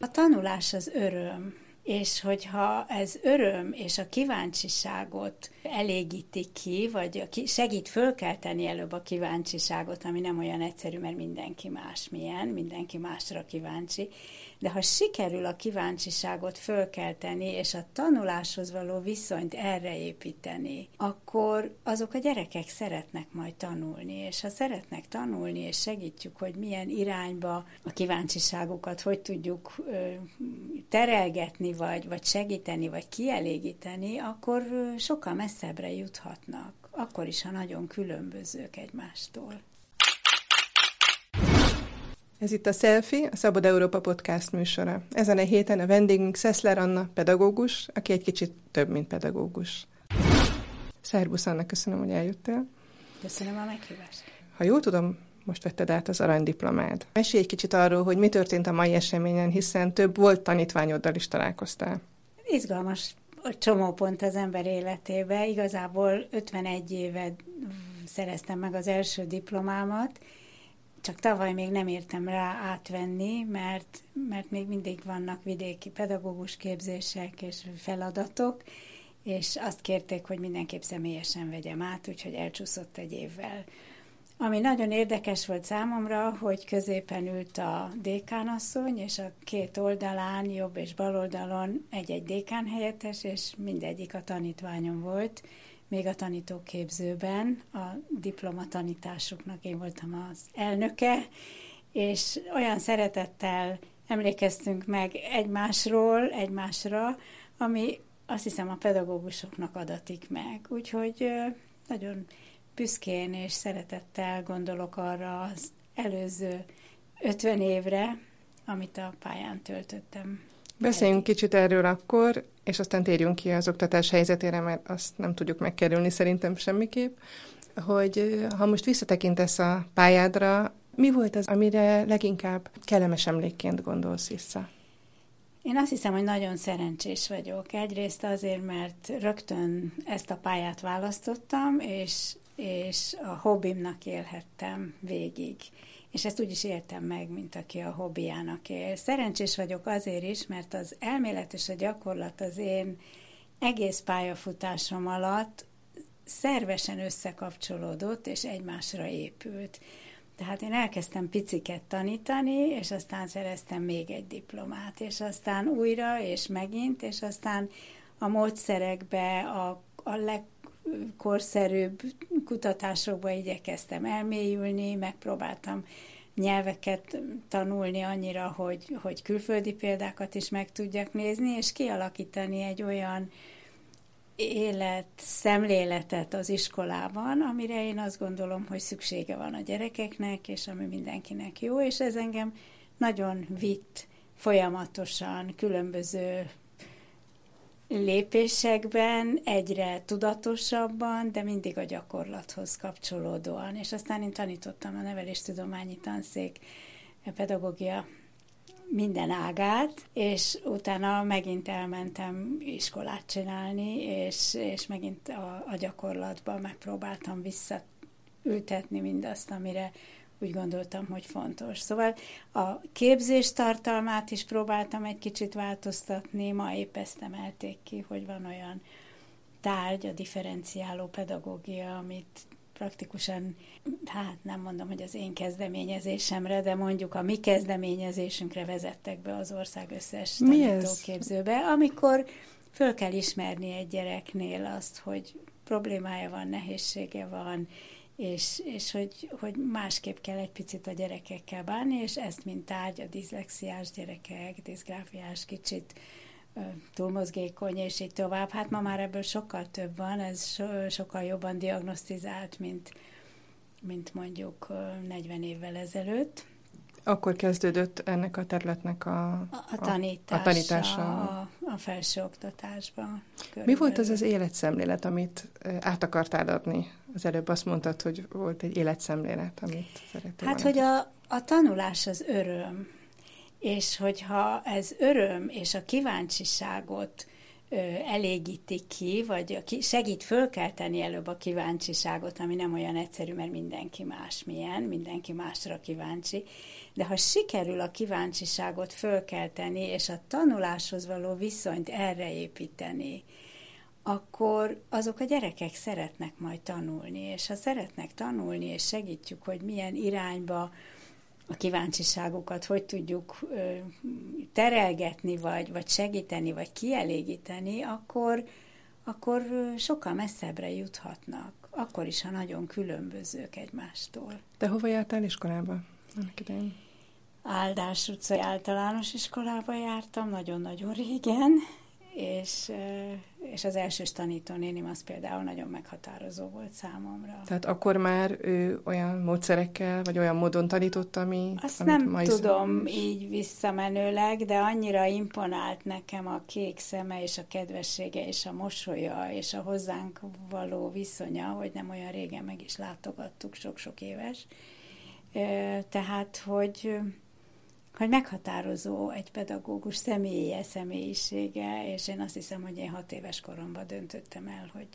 A tanulás az öröm, és hogyha ez öröm és a kíváncsiságot elégíti ki, vagy segít fölkelteni előbb a kíváncsiságot, ami nem olyan egyszerű, mert mindenki más milyen, mindenki másra kíváncsi, de ha sikerül a kíváncsiságot fölkelteni, és a tanuláshoz való viszonyt erre építeni, akkor azok a gyerekek szeretnek majd tanulni, és ha szeretnek tanulni, és segítjük, hogy milyen irányba a kíváncsiságukat hogy tudjuk ö, vagy, vagy segíteni, vagy kielégíteni, akkor sokkal messzebbre juthatnak. Akkor is, ha nagyon különbözők egymástól. Ez itt a Selfie, a Szabad Európa Podcast műsora. Ezen a héten a vendégünk Szeszler Anna, pedagógus, aki egy kicsit több, mint pedagógus. Szerbusz Anna, köszönöm, hogy eljöttél. Köszönöm a meghívást. Ha jól tudom, most vetted át az aranydiplomád. Mesélj egy kicsit arról, hogy mi történt a mai eseményen, hiszen több volt tanítványoddal is találkoztál. Izgalmas csomópont az ember életébe. Igazából 51 éve szereztem meg az első diplomámat, csak tavaly még nem értem rá átvenni, mert, mert még mindig vannak vidéki pedagógus képzések és feladatok, és azt kérték, hogy mindenképp személyesen vegyem át, úgyhogy elcsúszott egy évvel. Ami nagyon érdekes volt számomra, hogy középen ült a dékánasszony, és a két oldalán, jobb és bal oldalon egy-egy dékán helyettes, és mindegyik a tanítványom volt, még a tanítóképzőben, a diplomatanításuknak én voltam az elnöke, és olyan szeretettel emlékeztünk meg egymásról, egymásra, ami azt hiszem a pedagógusoknak adatik meg. Úgyhogy nagyon büszkén és szeretettel gondolok arra az előző 50 évre, amit a pályán töltöttem. Beszéljünk kicsit erről akkor, és aztán térjünk ki az oktatás helyzetére, mert azt nem tudjuk megkerülni szerintem semmiképp, hogy ha most visszatekintesz a pályádra, mi volt az, amire leginkább kellemes emlékként gondolsz vissza? Én azt hiszem, hogy nagyon szerencsés vagyok. Egyrészt azért, mert rögtön ezt a pályát választottam, és, és a hobbimnak élhettem végig és ezt úgy is éltem meg, mint aki a hobbiának él. Szerencsés vagyok azért is, mert az elmélet és a gyakorlat az én egész pályafutásom alatt szervesen összekapcsolódott, és egymásra épült. Tehát én elkezdtem piciket tanítani, és aztán szereztem még egy diplomát, és aztán újra, és megint, és aztán a módszerekbe, a, a legkorszerűbb kutatásokba igyekeztem elmélyülni, megpróbáltam nyelveket tanulni annyira, hogy, hogy külföldi példákat is meg tudjak nézni, és kialakítani egy olyan élet, szemléletet az iskolában, amire én azt gondolom, hogy szüksége van a gyerekeknek, és ami mindenkinek jó, és ez engem nagyon vitt folyamatosan különböző lépésekben egyre tudatosabban, de mindig a gyakorlathoz kapcsolódóan. És aztán én tanítottam a neveléstudományi tanszék pedagógia minden ágát, és utána megint elmentem iskolát csinálni, és, és megint a, a gyakorlatban megpróbáltam visszaültetni mindazt, amire úgy gondoltam, hogy fontos. Szóval a képzés tartalmát is próbáltam egy kicsit változtatni, ma épp ezt emelték ki, hogy van olyan tárgy, a differenciáló pedagógia, amit praktikusan, hát nem mondom, hogy az én kezdeményezésemre, de mondjuk a mi kezdeményezésünkre vezettek be az ország összes tanítóképzőbe, amikor föl kell ismerni egy gyereknél azt, hogy problémája van, nehézsége van, és, és hogy, hogy másképp kell egy picit a gyerekekkel bánni, és ezt, mint tárgy, a diszlexiás gyerekek, diszgráfiás kicsit túlmozgékony, és így tovább. Hát ma már ebből sokkal több van, ez so, sokkal jobban diagnosztizált, mint, mint mondjuk 40 évvel ezelőtt. Akkor kezdődött ennek a területnek a, a, a, tanítása, a, tanítása. A, a felsőoktatásban. Mi volt az az életszemlélet, amit át akartál adni az előbb azt mondtad, hogy volt egy életszemlélet, amit szerettél Hát, hogy a, a tanulás az öröm, és hogyha ez öröm és a kíváncsiságot elégíti ki, vagy segít fölkelteni előbb a kíváncsiságot, ami nem olyan egyszerű, mert mindenki más milyen, mindenki másra kíváncsi. De ha sikerül a kíváncsiságot fölkelteni, és a tanuláshoz való viszonyt erre építeni, akkor azok a gyerekek szeretnek majd tanulni, és ha szeretnek tanulni, és segítjük, hogy milyen irányba a kíváncsiságukat hogy tudjuk terelgetni, vagy, vagy segíteni, vagy kielégíteni, akkor, akkor sokkal messzebbre juthatnak. Akkor is, ha nagyon különbözők egymástól. Te hova jártál iskolába? Áldás utcai általános iskolába jártam, nagyon-nagyon régen, és, és az elsős tanítónénim az például nagyon meghatározó volt számomra. Tehát akkor már ő olyan módszerekkel, vagy olyan módon tanította, ami, Azt nem ma tudom is... így visszamenőleg, de annyira imponált nekem a kék szeme, és a kedvessége, és a mosolya, és a hozzánk való viszonya, hogy nem olyan régen meg is látogattuk, sok-sok éves. Tehát, hogy hogy meghatározó egy pedagógus személye, személyisége, és én azt hiszem, hogy én hat éves koromban döntöttem el, hogy,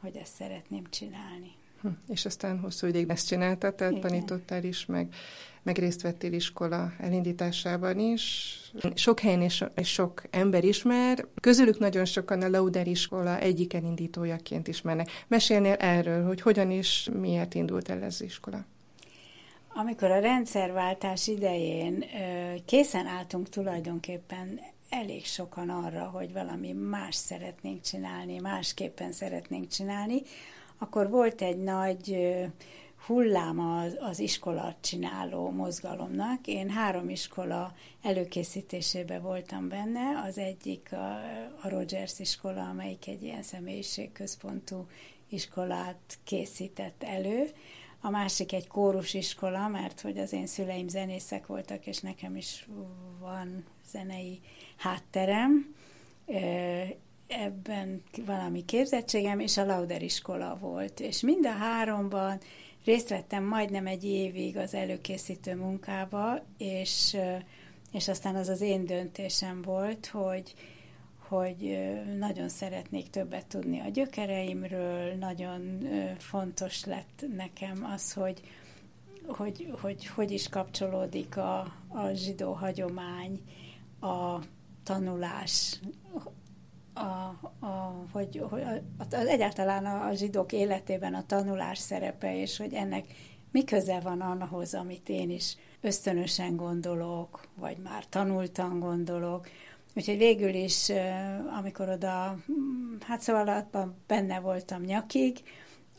hogy ezt szeretném csinálni. Hm. És aztán hosszú ideig ezt csináltad, tehát Igen. tanítottál is, meg, meg részt vettél iskola elindításában is. Sok helyen és, és sok ember ismer, közülük nagyon sokan a Lauder iskola egyik elindítójaként ismernek. Mesélnél erről, hogy hogyan is, miért indult el ez az iskola? Amikor a rendszerváltás idején készen álltunk tulajdonképpen elég sokan arra, hogy valami más szeretnénk csinálni, másképpen szeretnénk csinálni, akkor volt egy nagy hullám az, az iskola csináló mozgalomnak. Én három iskola előkészítésében voltam benne, az egyik a, a Rogers iskola, amelyik egy ilyen személyiségközpontú iskolát készített elő, a másik egy kórusiskola, mert hogy az én szüleim zenészek voltak, és nekem is van zenei hátterem, ebben valami képzettségem, és a Lauder iskola volt. És mind a háromban részt vettem majdnem egy évig az előkészítő munkába, és, és aztán az az én döntésem volt, hogy, hogy nagyon szeretnék többet tudni a gyökereimről, nagyon fontos lett nekem az, hogy hogy, hogy, hogy is kapcsolódik a, a zsidó hagyomány, a tanulás, a, a, hogy, hogy a, az egyáltalán a, a zsidók életében a tanulás szerepe, és hogy ennek mi köze van ahhoz, amit én is ösztönösen gondolok, vagy már tanultan gondolok, Úgyhogy végül is, amikor oda, hát szóval benne voltam nyakig,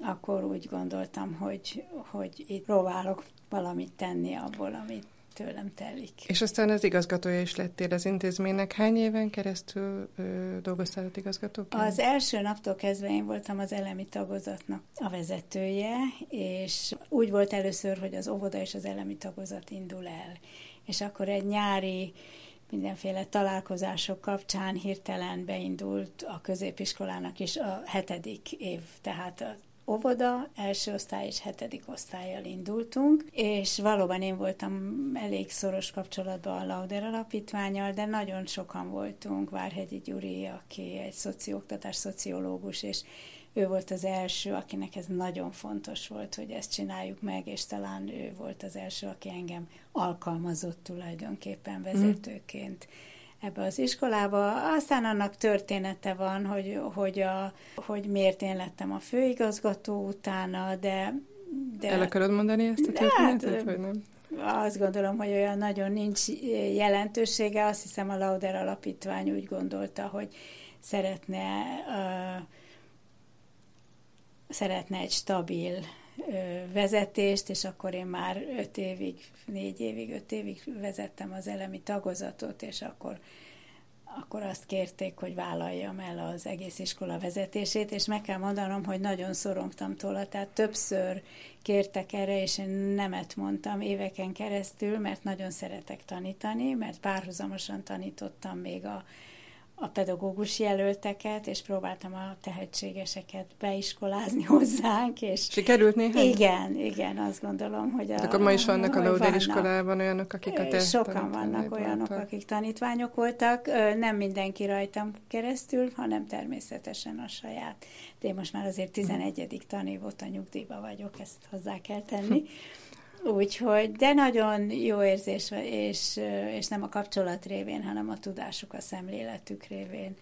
akkor úgy gondoltam, hogy, hogy itt próbálok valamit tenni abból, amit tőlem telik. És aztán az igazgatója is lettél az intézménynek. Hány éven keresztül ö, dolgoztál ott igazgatóként? Az első naptól kezdve én voltam az elemi tagozatnak a vezetője, és úgy volt először, hogy az óvoda és az elemi tagozat indul el. És akkor egy nyári mindenféle találkozások kapcsán hirtelen beindult a középiskolának is a hetedik év, tehát a óvoda, első osztály és hetedik osztályjal indultunk, és valóban én voltam elég szoros kapcsolatban a Lauder Alapítványal, de nagyon sokan voltunk, Várhegyi Gyuri, aki egy szocioktatás szociológus, és ő volt az első, akinek ez nagyon fontos volt, hogy ezt csináljuk meg, és talán ő volt az első, aki engem alkalmazott tulajdonképpen vezetőként ebbe az iskolába. Aztán annak története van, hogy, hogy, a, hogy miért én lettem a főigazgató utána, de... de El akarod mondani ezt a történetet, hát, vagy nem? Azt gondolom, hogy olyan nagyon nincs jelentősége. Azt hiszem a Lauder Alapítvány úgy gondolta, hogy szeretne uh, szeretne egy stabil vezetést, és akkor én már öt évig, négy évig, öt évig vezettem az elemi tagozatot, és akkor, akkor azt kérték, hogy vállaljam el az egész iskola vezetését, és meg kell mondanom, hogy nagyon szorongtam tőle, tehát többször kértek erre, és én nemet mondtam éveken keresztül, mert nagyon szeretek tanítani, mert párhuzamosan tanítottam még a a pedagógus jelölteket, és próbáltam a tehetségeseket beiskolázni hozzánk. És Sikerült néhány? Igen, igen, azt gondolom, hogy a... akkor ma is vannak a Lauder iskolában olyanok, akik a te Sokan vannak olyanok, voltak. akik tanítványok voltak. Nem mindenki rajtam keresztül, hanem természetesen a saját. De én most már azért 11. tanévot a nyugdíjba vagyok, ezt hozzá kell tenni. Úgyhogy, de nagyon jó érzés, és, és nem a kapcsolat révén, hanem a tudásuk, a szemléletük révén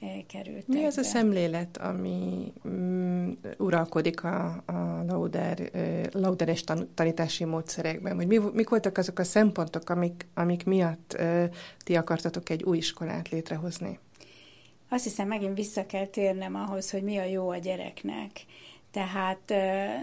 eh, került. Mi az a szemlélet, ami mm, uralkodik a, a Lauder, uh, Lauderes tanítási módszerekben? Vagy mi, mik voltak azok a szempontok, amik, amik miatt uh, ti akartatok egy új iskolát létrehozni? Azt hiszem, megint vissza kell térnem ahhoz, hogy mi a jó a gyereknek tehát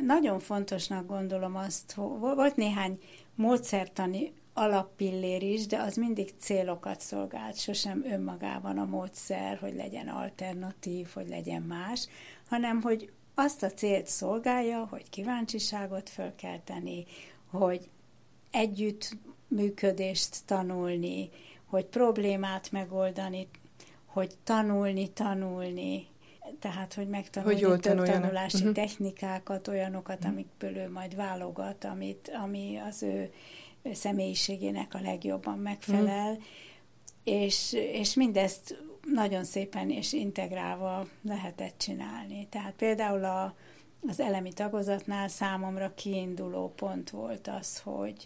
nagyon fontosnak gondolom azt, hogy volt néhány módszertani alappillér is, de az mindig célokat szolgált, sosem önmagában a módszer, hogy legyen alternatív, hogy legyen más, hanem hogy azt a célt szolgálja, hogy kíváncsiságot fölkelteni, hogy együtt működést tanulni, hogy problémát megoldani, hogy tanulni, tanulni, tehát, hogy megtanulni hogy több tanulási uh-huh. technikákat, olyanokat, uh-huh. amikből ő majd válogat, amit, ami az ő személyiségének a legjobban megfelel, uh-huh. és, és mindezt nagyon szépen és integrálva lehetett csinálni. Tehát például a, az elemi tagozatnál számomra kiinduló pont volt az, hogy,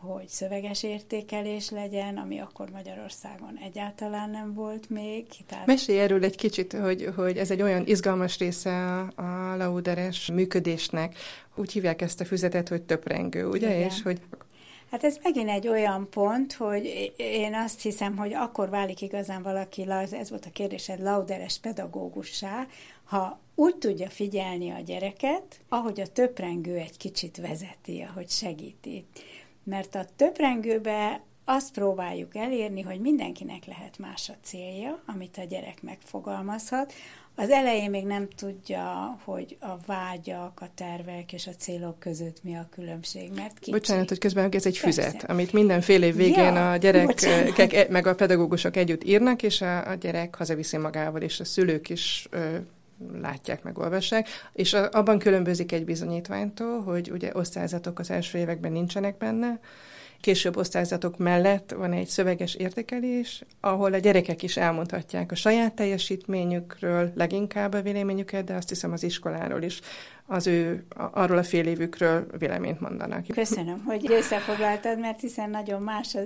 hogy szöveges értékelés legyen, ami akkor Magyarországon egyáltalán nem volt még. Tehát... Mesélj erről egy kicsit, hogy, hogy ez egy olyan izgalmas része a, lauderes működésnek. Úgy hívják ezt a füzetet, hogy töprengő, ugye? Igen. És hogy Hát ez megint egy olyan pont, hogy én azt hiszem, hogy akkor válik igazán valaki, ez volt a kérdésed, lauderes pedagógussá, ha úgy tudja figyelni a gyereket, ahogy a töprengő egy kicsit vezeti, ahogy segíti mert a töprengőbe azt próbáljuk elérni, hogy mindenkinek lehet más a célja, amit a gyerek megfogalmazhat. Az elején még nem tudja, hogy a vágyak, a tervek és a célok között mi a különbség, mert kicsi. Bocsánat, hogy közben ez egy Persze. füzet, amit minden fél év végén ja, a gyerekek, meg a pedagógusok együtt írnak, és a, a gyerek hazaviszi magával, és a szülők is ö, látják, meg olvassák, és abban különbözik egy bizonyítványtól, hogy ugye osztályzatok az első években nincsenek benne, később osztályzatok mellett van egy szöveges értékelés, ahol a gyerekek is elmondhatják a saját teljesítményükről, leginkább a véleményüket, de azt hiszem az iskoláról is az ő arról a fél évükről véleményt mondanak. Köszönöm, hogy összefoglaltad, mert hiszen nagyon más a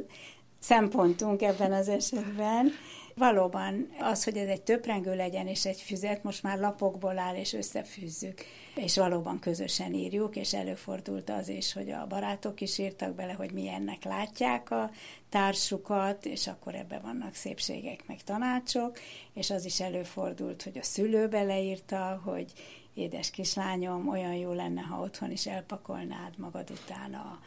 szempontunk ebben az esetben. Valóban az, hogy ez egy töprengő legyen és egy füzet, most már lapokból áll és összefűzzük, és valóban közösen írjuk, és előfordult az is, hogy a barátok is írtak bele, hogy milyennek látják a társukat, és akkor ebbe vannak szépségek, meg tanácsok, és az is előfordult, hogy a szülő beleírta, hogy édes kislányom, olyan jó lenne, ha otthon is elpakolnád magad után a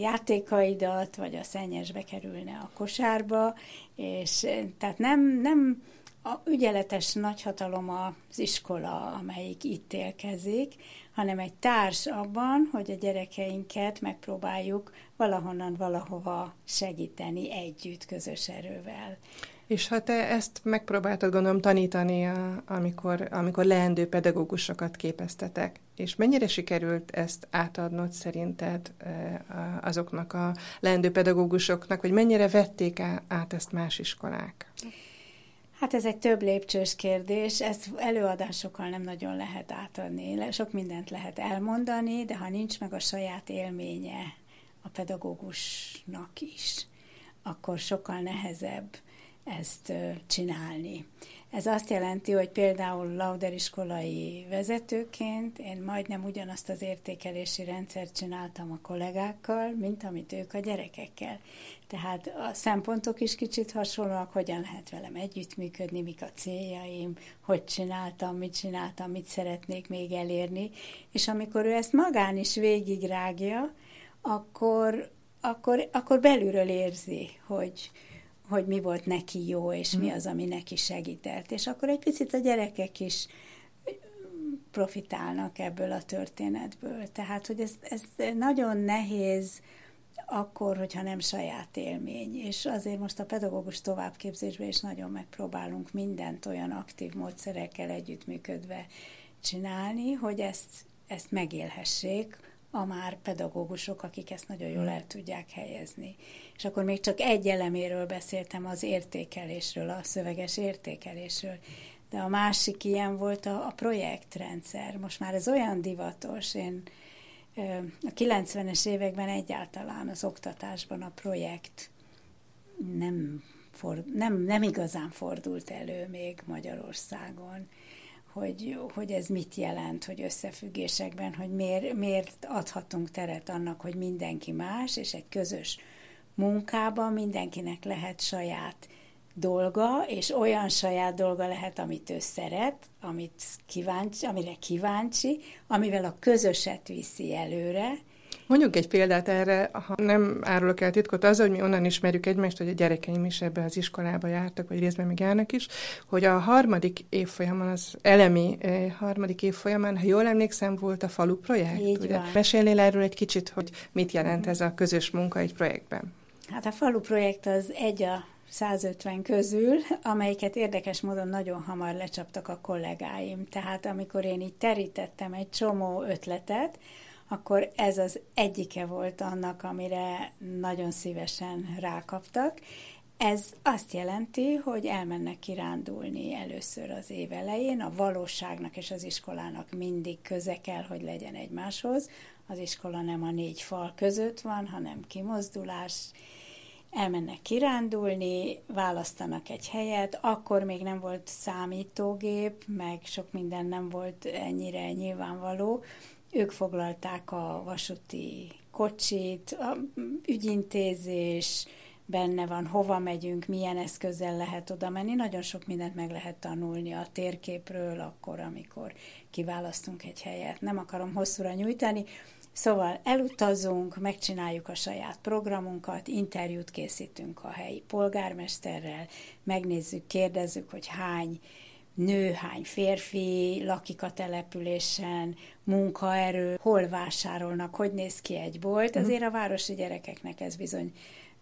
játékaidat, vagy a szennyes bekerülne a kosárba, és tehát nem, nem a ügyeletes nagyhatalom az iskola, amelyik itt élkezik, hanem egy társ abban, hogy a gyerekeinket megpróbáljuk valahonnan valahova segíteni együtt, közös erővel. És ha te ezt megpróbáltad gondolom tanítani, a, amikor, amikor leendő pedagógusokat képeztetek, és mennyire sikerült ezt átadnod szerinted azoknak a leendő pedagógusoknak, vagy mennyire vették át ezt más iskolák? Hát ez egy több lépcsős kérdés, ezt előadásokkal nem nagyon lehet átadni. Sok mindent lehet elmondani, de ha nincs meg a saját élménye a pedagógusnak is, akkor sokkal nehezebb ezt csinálni. Ez azt jelenti, hogy például Lauder vezetőként én majdnem ugyanazt az értékelési rendszert csináltam a kollégákkal, mint amit ők a gyerekekkel. Tehát a szempontok is kicsit hasonlóak, hogyan lehet velem együttműködni, mik a céljaim, hogy csináltam, mit csináltam, mit szeretnék még elérni. És amikor ő ezt magán is végigrágja, akkor, akkor, akkor belülről érzi, hogy, hogy mi volt neki jó, és mi mhm. az, ami neki segített. És akkor egy picit a gyerekek is profitálnak ebből a történetből. Tehát, hogy ez, ez nagyon nehéz akkor, hogyha nem saját élmény. És azért most a pedagógus továbbképzésben is nagyon megpróbálunk mindent olyan aktív módszerekkel együttműködve csinálni, hogy ezt, ezt megélhessék a már pedagógusok, akik ezt nagyon jól el tudják helyezni. És akkor még csak egy eleméről beszéltem, az értékelésről, a szöveges értékelésről. De a másik ilyen volt a, a projektrendszer. Most már ez olyan divatos, én a 90-es években egyáltalán az oktatásban a projekt nem, for, nem, nem igazán fordult elő még Magyarországon, hogy, hogy ez mit jelent, hogy összefüggésekben, hogy miért, miért adhatunk teret annak, hogy mindenki más, és egy közös munkában mindenkinek lehet saját dolga, és olyan saját dolga lehet, amit ő szeret, amit kíváncsi, amire kíváncsi, amivel a közöset viszi előre, Mondjuk egy példát erre, ha nem árulok el titkot, az, hogy mi onnan ismerjük egymást, hogy a gyerekeim is ebbe az iskolába jártak, vagy részben még járnak is, hogy a harmadik évfolyamon, az elemi eh, harmadik évfolyamán, ha jól emlékszem, volt a falu projekt. Így ugye? Van. Mesélnél erről egy kicsit, hogy mit jelent ez a közös munka egy projektben? Hát a falu projekt az egy a 150 közül, amelyiket érdekes módon nagyon hamar lecsaptak a kollégáim. Tehát amikor én így terítettem egy csomó ötletet, akkor ez az egyike volt annak, amire nagyon szívesen rákaptak. Ez azt jelenti, hogy elmennek kirándulni először az év elején, a valóságnak és az iskolának mindig köze kell, hogy legyen egymáshoz. Az iskola nem a négy fal között van, hanem kimozdulás, elmennek kirándulni, választanak egy helyet, akkor még nem volt számítógép, meg sok minden nem volt ennyire nyilvánvaló. Ők foglalták a vasúti kocsit, a ügyintézés, benne van, hova megyünk, milyen eszközzel lehet oda menni. Nagyon sok mindent meg lehet tanulni a térképről, akkor, amikor kiválasztunk egy helyet. Nem akarom hosszúra nyújtani, Szóval elutazunk, megcsináljuk a saját programunkat, interjút készítünk a helyi polgármesterrel, megnézzük, kérdezzük, hogy hány nő, hány férfi lakik a településen, munkaerő, hol vásárolnak, hogy néz ki egy bolt. Mhm. Azért a városi gyerekeknek ez bizony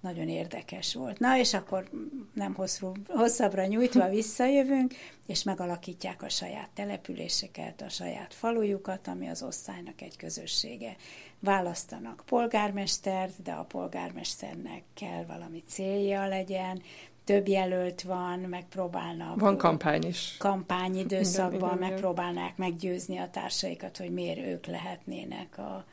nagyon érdekes volt. Na, és akkor nem hosszú, hosszabbra nyújtva visszajövünk, és megalakítják a saját településeket, a saját falujukat, ami az osztálynak egy közössége. Választanak polgármestert, de a polgármesternek kell valami célja legyen, több jelölt van, megpróbálnak. Van kampány is. Kampányidőszakban igen, igen, megpróbálnák meggyőzni a társaikat, hogy miért ők lehetnének a,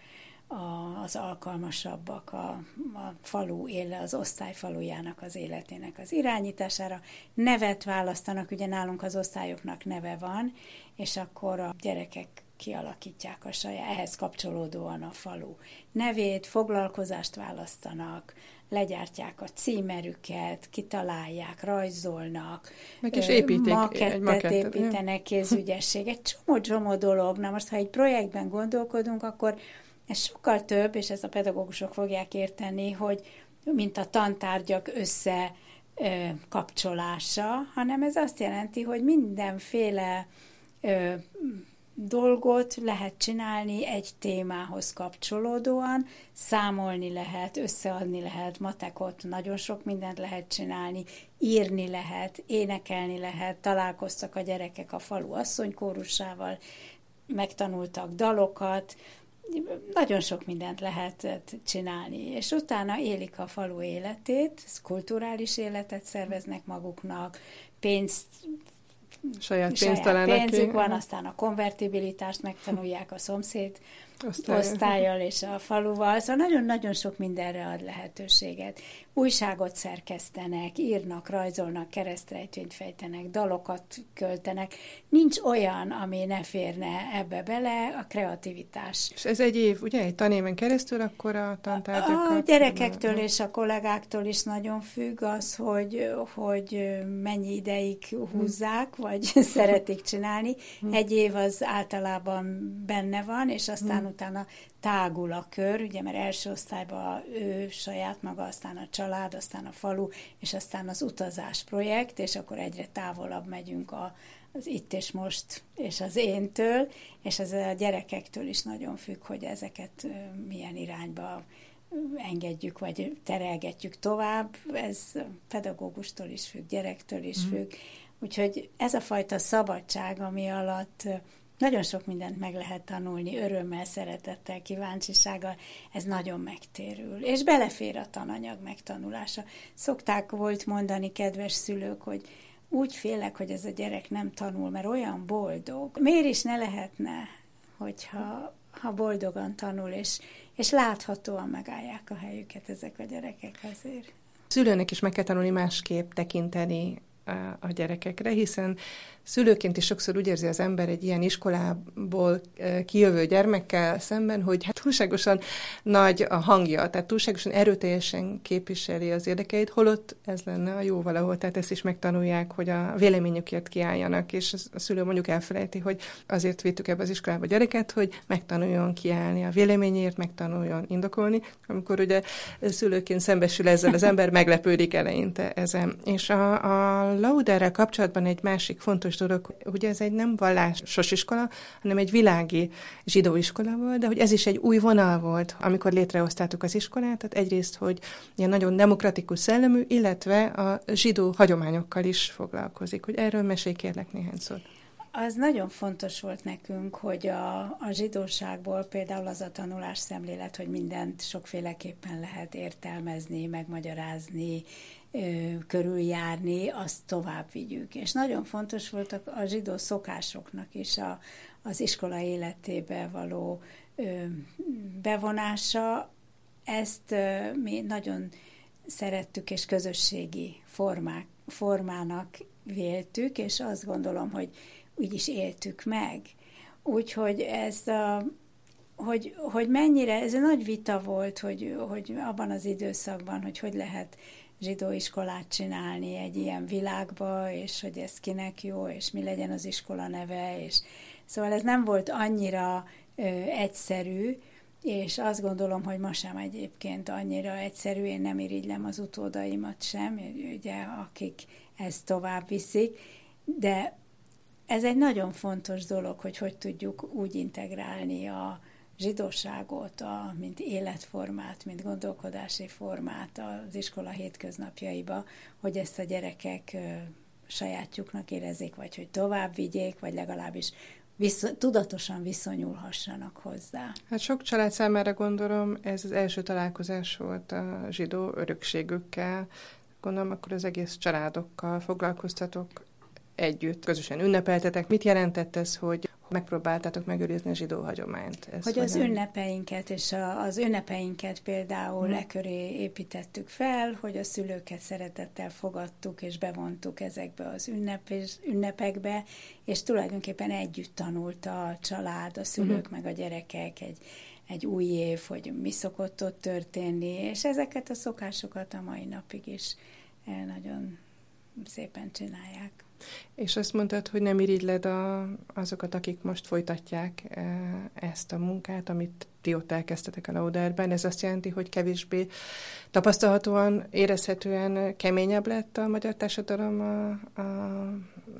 a, az alkalmasabbak a, a falu éle, az osztály falujának az életének az irányítására. Nevet választanak, ugye nálunk az osztályoknak neve van, és akkor a gyerekek kialakítják a saját, ehhez kapcsolódóan a falu nevét, foglalkozást választanak, legyártják a címerüket, kitalálják, rajzolnak, Meg is építik, makettet, egy makettet építenek, kézügyesség, egy csomó-csomó dolog. Na most, ha egy projektben gondolkodunk, akkor ez sokkal több, és ezt a pedagógusok fogják érteni, hogy mint a tantárgyak össze kapcsolása, hanem ez azt jelenti, hogy mindenféle ö, dolgot lehet csinálni egy témához kapcsolódóan, számolni lehet, összeadni lehet, matekot, nagyon sok mindent lehet csinálni, írni lehet, énekelni lehet, találkoztak a gyerekek a falu asszonykórusával, megtanultak dalokat, nagyon sok mindent lehetett csinálni, és utána élik a falu életét, kulturális életet szerveznek maguknak, pénzt saját pénzt saját pénzük ki. van, aztán a konvertibilitást megtanulják a szomszéd osztályjal. osztályjal és a faluval, szóval nagyon-nagyon sok mindenre ad lehetőséget. Újságot szerkesztenek, írnak, rajzolnak, keresztrejtvényt fejtenek, dalokat költenek. Nincs olyan, ami ne férne ebbe bele, a kreativitás. És ez egy év, ugye, egy tanéven keresztül akkor a tantárgyakat? A gyerekektől és a kollégáktól is nagyon függ az, hogy, hogy mennyi ideig húzzák, vagy szeretik csinálni. Hm. Egy év az általában benne van, és aztán hm utána tágul a kör, ugye, mert első osztályban ő saját maga, aztán a család, aztán a falu, és aztán az utazás projekt, és akkor egyre távolabb megyünk a, az itt és most, és az éntől, és ez a gyerekektől is nagyon függ, hogy ezeket milyen irányba engedjük, vagy terelgetjük tovább, ez pedagógustól is függ, gyerektől is mm. függ. Úgyhogy ez a fajta szabadság, ami alatt nagyon sok mindent meg lehet tanulni, örömmel, szeretettel, kíváncsisággal, ez nagyon megtérül. És belefér a tananyag megtanulása. Szokták volt mondani kedves szülők, hogy úgy félek, hogy ez a gyerek nem tanul, mert olyan boldog. Miért is ne lehetne, hogyha ha boldogan tanul, és, és láthatóan megállják a helyüket ezek a gyerekek azért. Szülőnek is meg kell tanulni másképp tekinteni a gyerekekre, hiszen szülőként is sokszor úgy érzi az ember egy ilyen iskolából kijövő gyermekkel szemben, hogy hát túlságosan nagy a hangja, tehát túlságosan erőteljesen képviseli az érdekeit, holott ez lenne a jó valahol, tehát ezt is megtanulják, hogy a véleményükért kiálljanak, és a szülő mondjuk elfelejti, hogy azért vittük ebbe az iskolába a gyereket, hogy megtanuljon kiállni a véleményért, megtanuljon indokolni, amikor ugye szülőként szembesül ezzel az ember, meglepődik eleinte ezen. És a, a Lauderrel kapcsolatban egy másik fontos dolog, hogy ez egy nem vallásos iskola, hanem egy világi zsidó iskola volt, de hogy ez is egy új vonal volt, amikor létrehoztátok az iskolát, tehát egyrészt, hogy ilyen nagyon demokratikus szellemű, illetve a zsidó hagyományokkal is foglalkozik. Hogy erről mesélj kérlek néhány szót. Az nagyon fontos volt nekünk, hogy a, a zsidóságból például az a tanulás szemlélet, hogy mindent sokféleképpen lehet értelmezni, megmagyarázni, körüljárni, azt tovább vigyük. És nagyon fontos volt a, a zsidó szokásoknak is a, az iskola életébe való ö, bevonása. Ezt ö, mi nagyon szerettük, és közösségi formák, formának véltük, és azt gondolom, hogy úgy is éltük meg. Úgyhogy ez a, hogy, hogy mennyire, ez egy nagy vita volt, hogy, hogy abban az időszakban, hogy hogy lehet zsidó iskolát csinálni egy ilyen világba, és hogy ez kinek jó, és mi legyen az iskola neve, és szóval ez nem volt annyira ö, egyszerű, és azt gondolom, hogy ma sem egyébként annyira egyszerű, én nem irigylem az utódaimat sem, ugye, akik ezt tovább viszik, de ez egy nagyon fontos dolog, hogy hogy tudjuk úgy integrálni a, zsidóságot, a, mint életformát, mint gondolkodási formát az iskola hétköznapjaiba, hogy ezt a gyerekek sajátjuknak érezzék, vagy hogy tovább vigyék, vagy legalábbis visz, tudatosan viszonyulhassanak hozzá. Hát sok család számára gondolom, ez az első találkozás volt a zsidó örökségükkel. Gondolom, akkor az egész családokkal foglalkoztatok együtt, közösen ünnepeltetek. Mit jelentett ez, hogy megpróbáltátok megőrizni a zsidó hagyományt. Ez hogy az ünnepeinket, és a, az ünnepeinket például hmm. leköré építettük fel, hogy a szülőket szeretettel fogadtuk, és bevontuk ezekbe az ünnep, és, ünnepekbe, és tulajdonképpen együtt tanult a család, a szülők, hmm. meg a gyerekek egy, egy új év, hogy mi szokott ott történni, és ezeket a szokásokat a mai napig is eh, nagyon szépen csinálják. És azt mondtad, hogy nem irigyled a, azokat, akik most folytatják e, ezt a munkát, amit ti ott elkezdtetek a Lauderben. Ez azt jelenti, hogy kevésbé tapasztalhatóan, érezhetően keményebb lett a magyar társadalom a, a,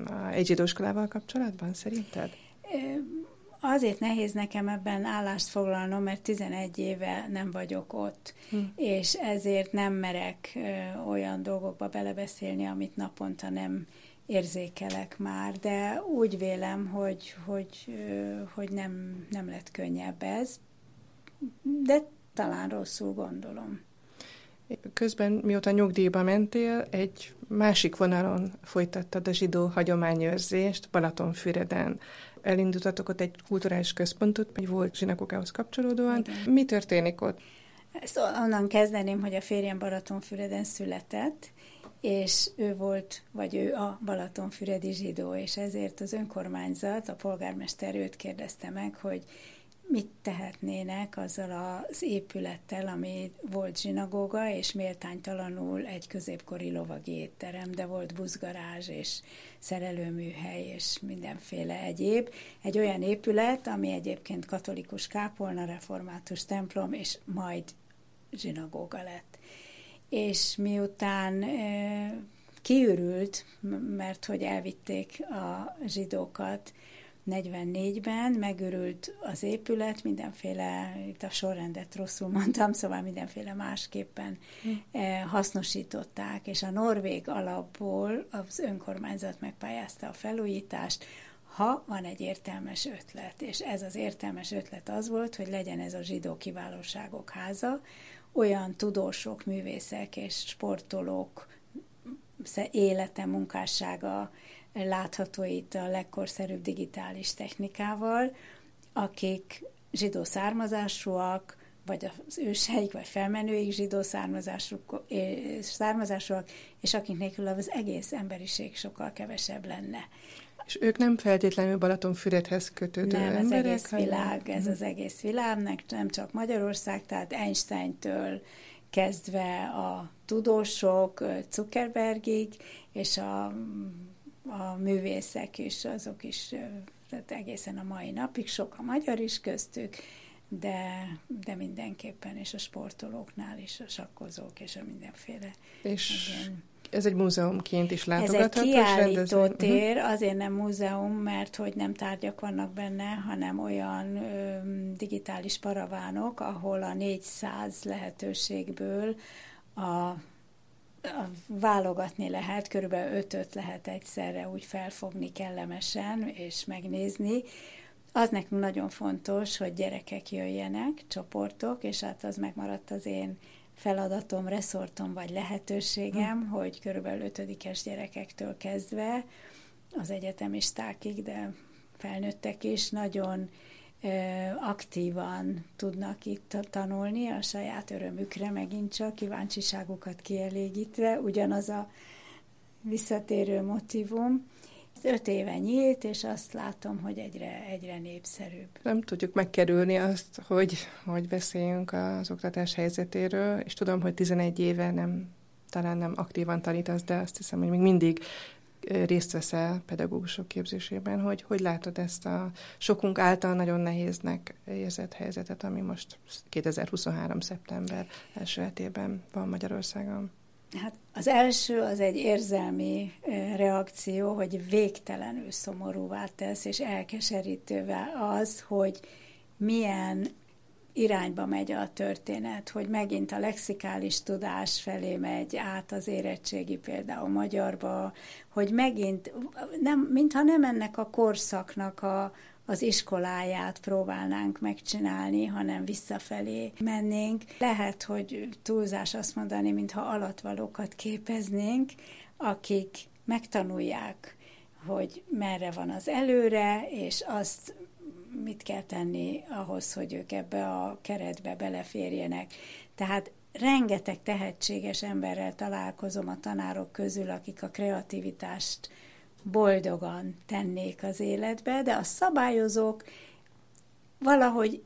a egy zsidóskolával kapcsolatban, szerinted? Azért nehéz nekem ebben állást foglalnom, mert 11 éve nem vagyok ott, hm. és ezért nem merek olyan dolgokba belebeszélni, amit naponta nem érzékelek már, de úgy vélem, hogy, hogy, hogy nem, nem lett könnyebb ez, de talán rosszul gondolom. Közben, mióta nyugdíjba mentél, egy másik vonalon folytattad a zsidó hagyományőrzést Balatonfüreden. Elindultatok ott egy kulturális központot, egy volt zsinagógához kapcsolódóan. Igen. Mi történik ott? Ezt onnan kezdeném, hogy a férjem Balatonfüreden született, és ő volt, vagy ő a Balatonfüredi zsidó, és ezért az önkormányzat, a polgármester őt kérdezte meg, hogy mit tehetnének azzal az épülettel, ami volt zsinagóga, és méltánytalanul egy középkori lovagi étterem, de volt buszgarázs és szerelőműhely és mindenféle egyéb. Egy olyan épület, ami egyébként katolikus kápolna, református templom, és majd zsinagóga lett és miután kiürült, mert hogy elvitték a zsidókat, 44-ben megörült az épület, mindenféle, itt a sorrendet rosszul mondtam, szóval mindenféle másképpen hm. hasznosították, és a norvég alapból az önkormányzat megpályázta a felújítást, ha van egy értelmes ötlet, és ez az értelmes ötlet az volt, hogy legyen ez a zsidó kiválóságok háza, olyan tudósok, művészek és sportolók élete, munkássága látható itt a legkorszerűbb digitális technikával, akik zsidó származásúak, vagy az őseik, vagy felmenőik zsidó származásúak, származásúak, és akik nélkül az egész emberiség sokkal kevesebb lenne. És ők nem feltétlenül Balatonfüredhez kötődő nem, emberek? Ez egész világ, ez az egész világ, nem csak Magyarország, tehát Einstein-től kezdve a tudósok Zuckerbergig, és a, a művészek is, azok is, tehát egészen a mai napig, sok a magyar is köztük, de, de mindenképpen, és a sportolóknál is, a sakkozók, és a mindenféle. És igen ez egy múzeumként is látogatható. Ez egy kiállító tér, uh-huh. azért nem múzeum, mert hogy nem tárgyak vannak benne, hanem olyan ö, digitális paravánok, ahol a 400 lehetőségből a, a válogatni lehet, körülbelül ötöt lehet egyszerre úgy felfogni kellemesen és megnézni. Az nekünk nagyon fontos, hogy gyerekek jöjjenek, csoportok, és hát az megmaradt az én feladatom, reszortom vagy lehetőségem, hm. hogy körülbelül ötödikes gyerekektől kezdve az egyetemistákig, de felnőttek is nagyon aktívan tudnak itt tanulni a saját örömükre megint csak, kíváncsiságukat kielégítve, ugyanaz a visszatérő motivum, öt éve nyílt, és azt látom, hogy egyre, egyre népszerűbb. Nem tudjuk megkerülni azt, hogy, hogy beszéljünk az oktatás helyzetéről, és tudom, hogy 11 éve nem, talán nem aktívan tanítasz, de azt hiszem, hogy még mindig részt veszel pedagógusok képzésében, hogy hogy látod ezt a sokunk által nagyon nehéznek érzett helyzetet, ami most 2023. szeptember első hetében van Magyarországon? Hát az első az egy érzelmi reakció, hogy végtelenül szomorúvá tesz, és elkeserítővel az, hogy milyen irányba megy a történet, hogy megint a lexikális tudás felé megy át az érettségi például magyarba, hogy megint, nem, mintha nem ennek a korszaknak a, az iskoláját próbálnánk megcsinálni, hanem visszafelé mennénk. Lehet, hogy túlzás azt mondani, mintha alatvalókat képeznénk, akik megtanulják, hogy merre van az előre, és azt mit kell tenni ahhoz, hogy ők ebbe a keretbe beleférjenek. Tehát rengeteg tehetséges emberrel találkozom a tanárok közül, akik a kreativitást boldogan tennék az életbe, de a szabályozók valahogy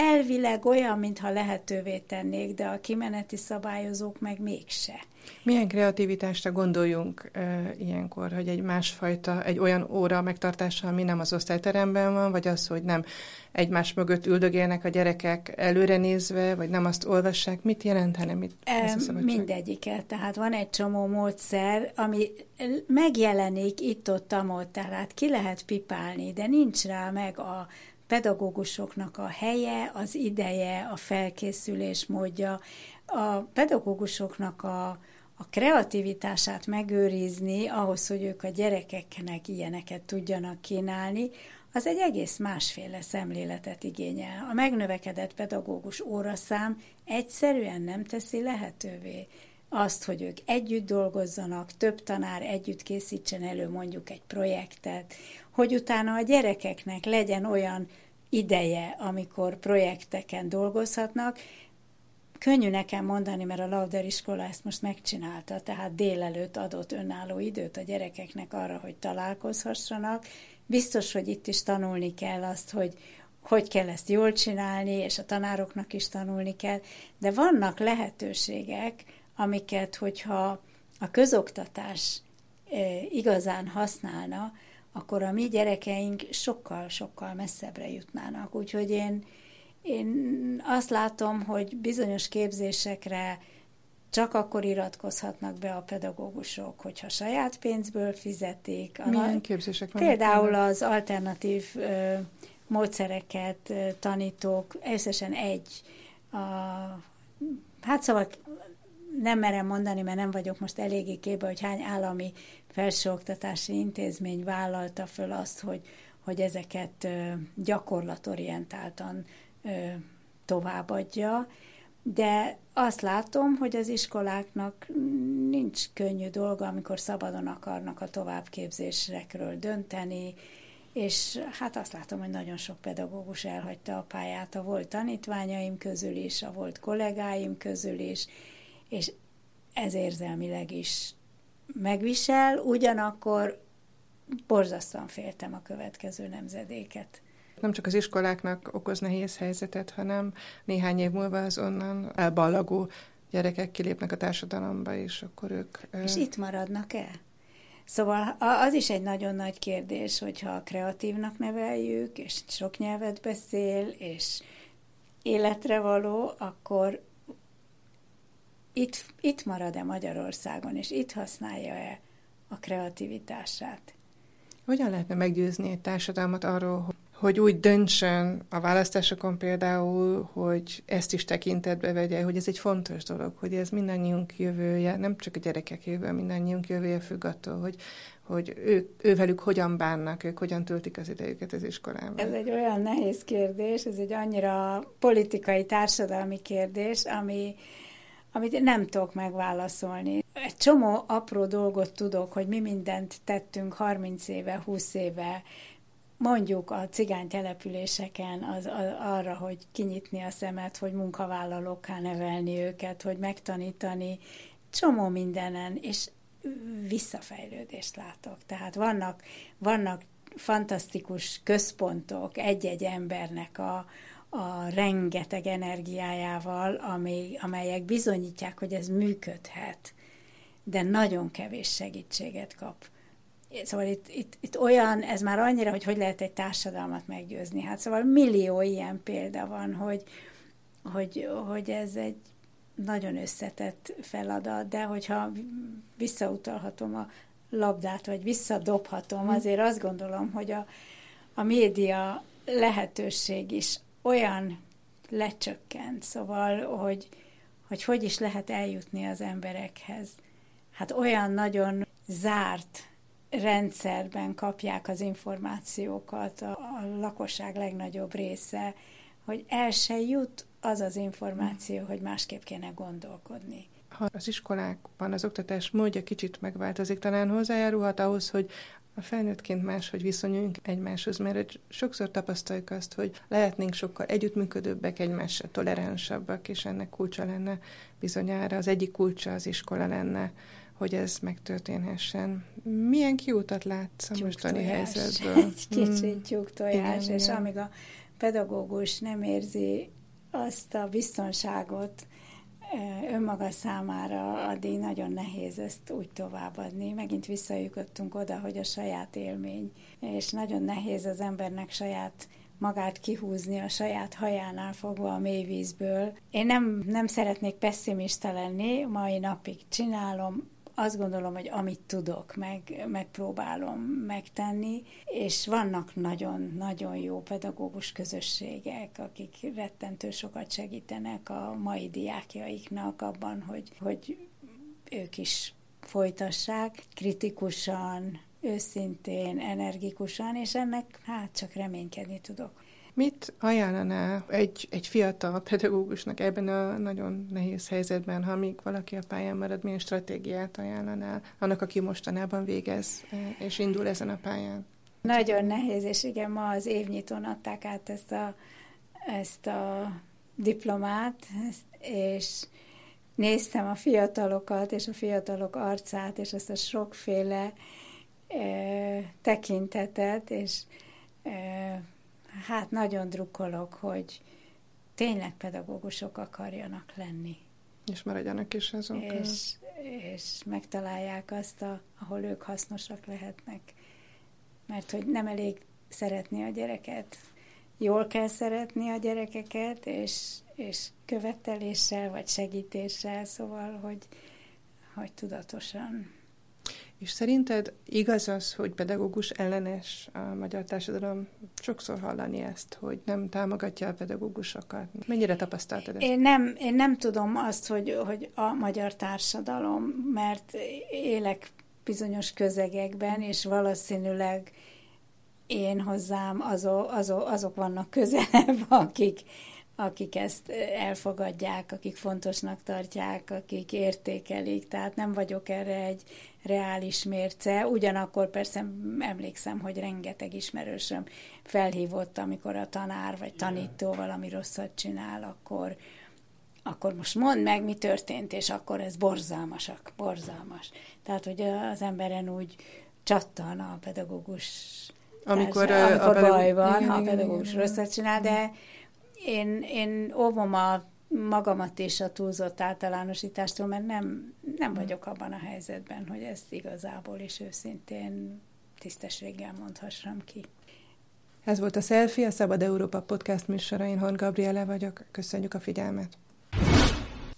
elvileg olyan, mintha lehetővé tennék, de a kimeneti szabályozók meg mégse. Milyen kreativitásra gondoljunk e, ilyenkor, hogy egy másfajta, egy olyan óra megtartása, ami nem az osztályteremben van, vagy az, hogy nem egymás mögött üldögélnek a gyerekek előre nézve, vagy nem azt olvassák, mit jelentene? Mit, e, mindegyiket, tehát van egy csomó módszer, ami megjelenik itt-ott, amott, tehát ki lehet pipálni, de nincs rá meg a pedagógusoknak a helye, az ideje, a felkészülés módja, a pedagógusoknak a, a kreativitását megőrizni, ahhoz, hogy ők a gyerekeknek ilyeneket tudjanak kínálni, az egy egész másféle szemléletet igényel. A megnövekedett pedagógus óraszám egyszerűen nem teszi lehetővé azt, hogy ők együtt dolgozzanak, több tanár együtt készítsen elő mondjuk egy projektet, hogy utána a gyerekeknek legyen olyan ideje, amikor projekteken dolgozhatnak. Könnyű nekem mondani, mert a Lauder iskola ezt most megcsinálta, tehát délelőtt adott önálló időt a gyerekeknek arra, hogy találkozhassanak. Biztos, hogy itt is tanulni kell azt, hogy hogy kell ezt jól csinálni, és a tanároknak is tanulni kell, de vannak lehetőségek, amiket, hogyha a közoktatás eh, igazán használna, akkor a mi gyerekeink sokkal-sokkal messzebbre jutnának. Úgyhogy én, én azt látom, hogy bizonyos képzésekre csak akkor iratkozhatnak be a pedagógusok, hogyha saját pénzből fizetik. Milyen képzések vannak? Például az alternatív ö, módszereket ö, tanítók, összesen egy. A, hát szóval nem merem mondani, mert nem vagyok most eléggé képbe, hogy hány állami felsőoktatási intézmény vállalta föl azt, hogy, hogy ezeket gyakorlatorientáltan továbbadja. De azt látom, hogy az iskoláknak nincs könnyű dolga, amikor szabadon akarnak a továbbképzésekről dönteni, és hát azt látom, hogy nagyon sok pedagógus elhagyta a pályát, a volt tanítványaim közül is, a volt kollégáim közül is, és ez érzelmileg is megvisel, ugyanakkor borzasztóan féltem a következő nemzedéket nem csak az iskoláknak okoz nehéz helyzetet, hanem néhány év múlva az onnan elballagó gyerekek kilépnek a társadalomba, és akkor ők... És itt maradnak-e? Szóval az is egy nagyon nagy kérdés, hogyha kreatívnak neveljük, és sok nyelvet beszél, és életre való, akkor itt, itt marad-e Magyarországon, és itt használja-e a kreativitását? Hogyan lehetne meggyőzni egy társadalmat arról, hogy úgy döntsön a választásokon például, hogy ezt is tekintetbe vegye, hogy ez egy fontos dolog, hogy ez mindannyiunk jövője, nem csak a gyerekek jövője, mindannyiunk jövője függ attól, hogy, hogy ő, ővelük hogyan bánnak, ők hogyan töltik az idejüket az iskolában. Ez egy olyan nehéz kérdés, ez egy annyira politikai, társadalmi kérdés, ami, amit nem tudok megválaszolni. Egy csomó apró dolgot tudok, hogy mi mindent tettünk 30 éve, 20 éve, mondjuk a cigány településeken az, az, arra, hogy kinyitni a szemet, hogy munkavállalókká nevelni őket, hogy megtanítani, csomó mindenen, és visszafejlődést látok. Tehát vannak, vannak fantasztikus központok egy-egy embernek a, a rengeteg energiájával, ami, amelyek bizonyítják, hogy ez működhet, de nagyon kevés segítséget kap Szóval itt, itt, itt olyan, ez már annyira, hogy hogy lehet egy társadalmat meggyőzni. Hát szóval millió ilyen példa van, hogy, hogy, hogy ez egy nagyon összetett feladat, de hogyha visszautalhatom a labdát, vagy visszadobhatom, mhm. azért azt gondolom, hogy a, a média lehetőség is olyan lecsökkent, szóval, hogy, hogy hogy is lehet eljutni az emberekhez. Hát olyan nagyon zárt rendszerben kapják az információkat a, a lakosság legnagyobb része, hogy el se jut az az információ, hogy másképp kéne gondolkodni. Ha az iskolákban az oktatás módja kicsit megváltozik, talán hozzájárulhat ahhoz, hogy a felnőttként máshogy viszonyuljunk egymáshoz, mert sokszor tapasztaljuk azt, hogy lehetnénk sokkal együttműködőbbek, egymással toleránsabbak, és ennek kulcsa lenne bizonyára, az egyik kulcsa az iskola lenne hogy ez megtörténhessen. Milyen kiútat látsz a mostani helyzetből? Egy kicsit hmm. tyúktojás, igen, és amíg a pedagógus nem érzi azt a biztonságot önmaga számára, addig nagyon nehéz ezt úgy továbbadni. Megint visszajutottunk oda, hogy a saját élmény, és nagyon nehéz az embernek saját magát kihúzni a saját hajánál fogva a mélyvízből. Én nem, nem szeretnék pessimista lenni, mai napig csinálom, azt gondolom, hogy amit tudok, meg, megpróbálom megtenni, és vannak nagyon-nagyon jó pedagógus közösségek, akik rettentő sokat segítenek a mai diákjaiknak abban, hogy, hogy ők is folytassák kritikusan, őszintén, energikusan, és ennek hát csak reménykedni tudok. Mit ajánlanál egy, egy fiatal pedagógusnak ebben a nagyon nehéz helyzetben, ha még valaki a pályán marad, milyen stratégiát ajánlanál annak, aki mostanában végez és indul ezen a pályán? Nagyon nehéz, és igen, ma az évnyitón adták át ezt a, ezt a diplomát, és néztem a fiatalokat, és a fiatalok arcát, és ezt a sokféle e, tekintetet, és e, hát nagyon drukkolok, hogy tényleg pedagógusok akarjanak lenni. És maradjanak is azok. És, és megtalálják azt, a, ahol ők hasznosak lehetnek. Mert hogy nem elég szeretni a gyereket, jól kell szeretni a gyerekeket, és, és követeléssel, vagy segítéssel, szóval, hogy, hogy tudatosan. És szerinted igaz az, hogy pedagógus ellenes a magyar társadalom? Sokszor hallani ezt, hogy nem támogatja a pedagógusokat. Mennyire tapasztaltad ezt? Én nem, én nem tudom azt, hogy, hogy a magyar társadalom, mert élek bizonyos közegekben, és valószínűleg én hozzám azok, azok, azok vannak közelebb, akik, akik ezt elfogadják, akik fontosnak tartják, akik értékelik, tehát nem vagyok erre egy reális mérce. Ugyanakkor persze emlékszem, hogy rengeteg ismerősöm felhívott, amikor a tanár vagy tanító valami rosszat csinál, akkor, akkor most mondd meg, mi történt, és akkor ez borzalmasak, borzalmas. Tehát, hogy az emberen úgy csattan a pedagógus amikor, társa, amikor a baj van, igen, ha a pedagógus rosszat csinál, de én, én óvom a magamat is a túlzott általánosítástól, mert nem, nem vagyok abban a helyzetben, hogy ezt igazából is őszintén tisztességgel mondhassam ki. Ez volt a Selfie, a Szabad Európa podcast műsora. Én Hon Gabriele vagyok. Köszönjük a figyelmet!